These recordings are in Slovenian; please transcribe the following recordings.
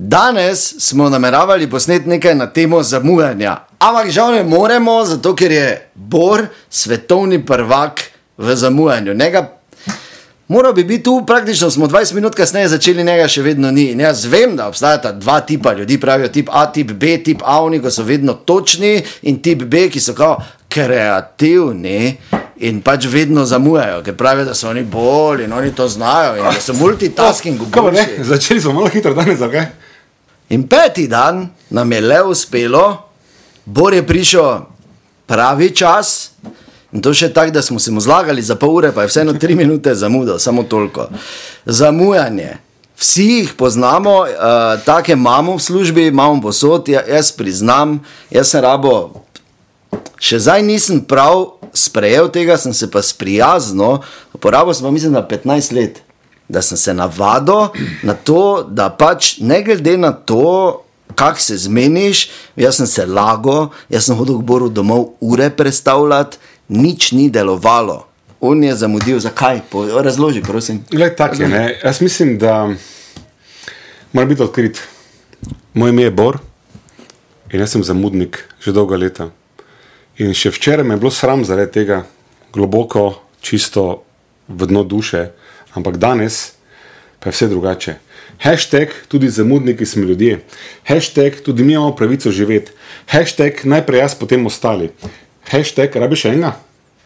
danes smo nameravali posneti nekaj na temo zamujanja. Ampak žal ne moremo, zato ker je Bor svetovni prvak v zamujanju. Njega, moral bi biti tu, praktično smo 20 minut kasneje začeli, njega še vedno ni. In jaz vem, da obstajata dva tipa ljudi, pravijo tip A, tip B, tip A, oni ko so vedno točni in tip B, ki so kao kreativni. In pač vedno zamujajo, ker pravijo, da so oni bolj in oni to znajo, in da so multitasking ne? ugotovili. Začeli smo malo hitro danes, zakaj? In peti dan nam je le uspelo, Bor je prišel pravi čas. In to še tako, da smo se mu zlagali za pol ure, pa je vseeno tri minute zamudil, samo toliko. Zamujanje. Vsi jih poznamo, uh, take imamo v službi, imamo posod, ja, jaz priznam, jaz sem rabo. Še zdaj nisem prav sprejel tega, sem se pa sprijazno, uporabil sem pa mislim, da 15 let, da sem se navadil na to, da pač ne glede na to, kako se zmeniš, jaz sem se lago, jaz sem hodil k Boru domov ure predstavljati, nič ni delovalo. On je zamudil, zakaj? Po, razloži, prosim. Glej, tak je, ne. Jaz mislim, da mora biti odkrit. Moje ime je Bor in jaz sem zamudnik že dolga leta. In še včeraj me je bilo sram zaradi tega, globoko, čisto v dno duše, ampak danes pa je vse drugače. Hashtag tudi zamudniki smo ljudje, hashtag tudi mi imamo pravico živeti, hashtag najprej jaz, potem ostali. Hashtag rabiš enega?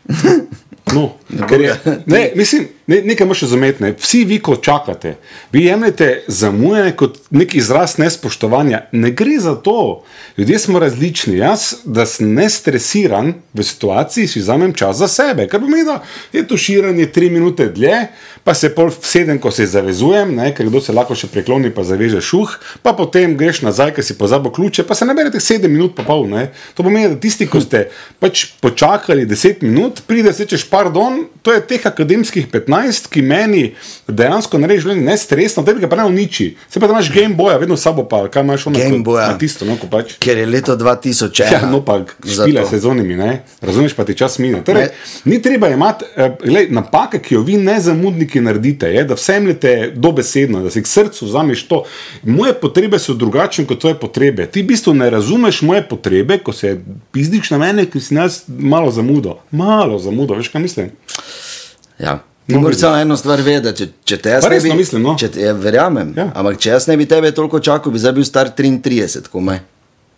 No, je, ne, mislim, ne, nekaj moš razumeti. Ne. Vsi vi, ko čakate, vi jemljete zamujanje kot nek izraz nespoštovanja. Ne gre za to. Ljudje smo različni. Jaz, da sem ne stresiran v situaciji, si vzamem čas za sebe. Kar pomeni, da je to širjenje tri minute dlje, pa se pol sedem, ko se zavezujem, ne, ker kdo se lahko še prekloni, pa zaveže šuh, pa potem greš nazaj, ker si pozabo ključe, pa se naberete sedem minut, pa pol. Ne. To pomeni, da tisti, ko ste pač počakali deset minut, pride se češ pardon, to je teh akademskih 15, ki meni dejansko naredi življenje nestresno, tebi ga pa ne uniči. Se pa imaš Game Boya, vedno sabo pa, kaj imaš ono Game Boya. na tisto, no, pač. Ker je leto 2001. Ja, no, pa špile sezonimi, ne? razumeš, pa ti čas mine. Torej, Ne. ni treba imati, eh, glej, napake, ki jo vi nezamudniki naredite, je, da vsemljete dobesedno, da si k srcu vzameš to. Moje potrebe so drugačne kot tvoje potrebe. Ti v bistvu ne razumeš moje potrebe, ko se pizdiš na mene, ker si nas malo zamudo. Malo zamudo, veš kaj mislim? Ja. No, No, Moraš samo eno stvar vedeti, če, če te jaz resno bi, mislim, no. če te, ja, verjamem, Ja. ampak če jaz ne bi tebe toliko čakal, bi zdaj bil star 33, komaj.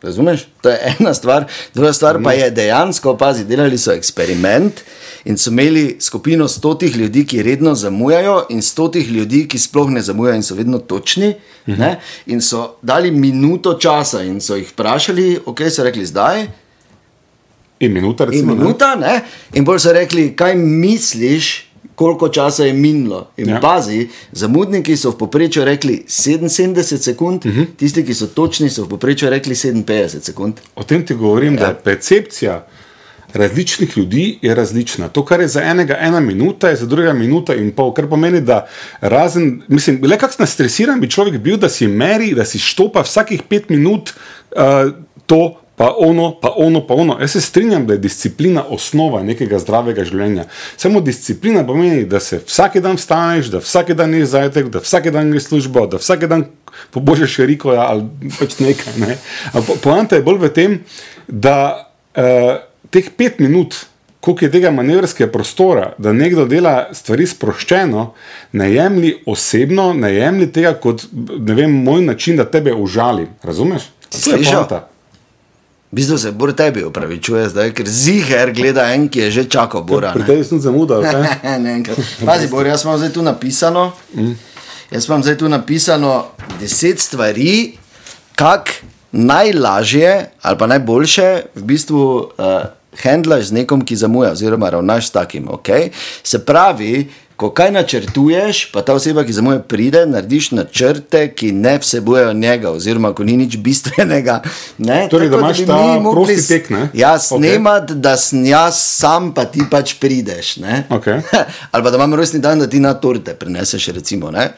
Razumeš? To je ena stvar. Druga stvar pa je dejansko, pazi, delali so eksperiment in so imeli skupino stotih ljudi, ki redno zamujajo, in stotih ljudi, ki sploh ne zamujajo in so vedno točni. Ne? In so dali minuto časa in so jih vprašali, ok, so rekli zdaj, In minuta, In recimo. ne. minuta, ne? in bolj so rekli, kaj misliš, koliko časa je minilo. In Ja. pazi, zamudniki so v povprečju rekli 77 sekund, uh Mhm. -huh. tisti, ki so točni, so v povprečju rekli 57 sekund. O tem ti govorim, ja. da je percepcija različnih ljudi je različna. To, kar je za enega ena minuta, je za drugega minuta in pol. Kar pomeni, da razen, mislim, le kako nastresiran bi človek bil, da si meri, da si štopa vsakih pet minut uh, to. Pa ono, pa ono, pa ono. Jaz se strinjam, da je disciplina osnova nekega zdravega življenja. Samo disciplina pomeni, da se vsak dan vstaneš, da vsak dan ješ zajtrk, da vsak dan greš službo, da vsak dan pobožeš riko ali pač nekaj. Ne? Poanta je bolj v tem, da uh, teh pet minut, koliko je tega manevrskega prostora, da nekdo dela stvari sproščeno, ne jemlji osebno, ne jemlji tega kot vem, moj način, da tebe užali. Razumeš? To je poanta. V bistvu se bolj tebi upravičuje, zdaj, ker ziger gleda en, ki je že čakal Bora. Pri ne. tebi sem zamudil. Pazi, Bor, jaz imam zdaj tu napisano. Jaz imam zdaj tu napisano deset stvari, kako najlažje ali pa najboljše v bistvu uh, handlaš z nekom, ki zamuja, oziroma ravnaš s takim. Okay? Se pravi, ko kaj načrtuješ, pa ta oseba, ki zamuja, pride, narediš načrte, ki ne vsebujejo njega, oziroma ko ni nič bistvenega. Ne? Torej, da Tako imaš bi ta prosti tek, ne? Ja, Okej. snemati, da sem jaz sam, pa ti pač prideš. ne. Okej. Ali pa da imam rojstni dan, da ti na torte prineseš, recimo. ne.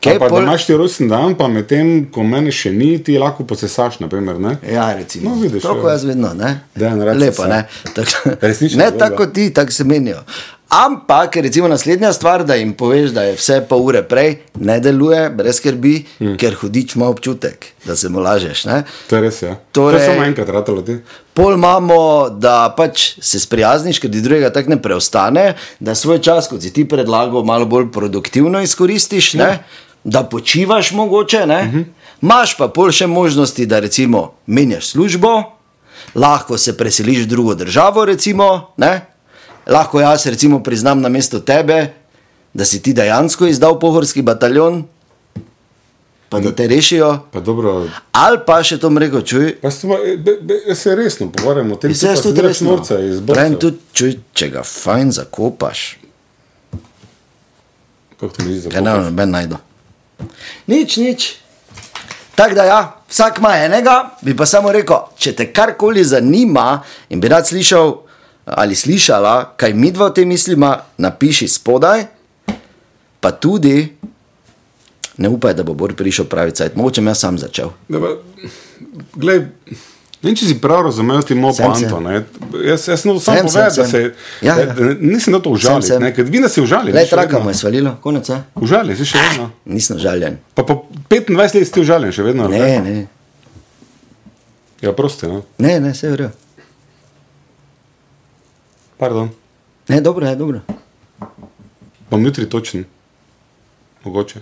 Okay, Kaj pa, pol- da imaš ti rojsten dan, pa medtem, ko mene še ni, ti lahko posesaš. Naprimer, ne? Ja, recimo. No, vidiš, Tako ja. jaz vedno, ne? Naredi Lepo, se. ne? Tak, Resnična ne tako kot ti, tako se menijo. Ampak, recimo, naslednja stvar, da jim poveš, da je vse pol ure prej, ne deluje, brez skrbi, mm. ker hudič ima občutek, da se mu lažeš. Ne? To je res, ja. Torej- to je samo enkrat ratalo ti. Pol imamo, da pač se sprijazniš, ker ti drugega tako ne preostane, da svoj čas, kot si ti predlagal, malo bolj produktivno izkoristiš, ne? da počivaš mogoče. Uh -huh. Maš pa pol še možnosti, da recimo menjaš službo, lahko se preseliš v drugo državo, recimo, ne? Lahko jaz recimo priznam na mesto tebe, da si ti dejansko izdal pohorski bataljon, pa da te rešijo. Pa dobro, Ali pa še to mreko, čuj, pa se, be, be, se resno pogovarjamo o tem, je pa tudi resno. norca iz Pravim tudi, čuj, če ga fajn zakopaš, Kako to misliš? kaj ne noben najdo. Nič, nič. Tako da ja, vsak ima enega, bi pa samo rekel, če te karkoli zanima in bi rad slišal ali slišala, kaj mi dva o tem mislimo, napiši spodaj, pa tudi ne upaj, da bo Bor prišel pravi cajt, mogoče jaz sam začel. Da, pa, glej, ne če si prav razumel ti moj ne. Jaz, jaz sem samo povedal, da se. Ja, da- ja. da Nisem da to užalil, sem. ne, ker vi nas je užalil. Le traka mu je svalilo, konec je. Užalil, si še vedno. Nisem žaljen. Pa po 25 let si užaljen, še vedno. Ne, kaj? ne, Ja, prosti, no. ne, ne, vse je v redu. Pardon. Ne, dobro je, dobro. Bom jutri točen. Mogoče.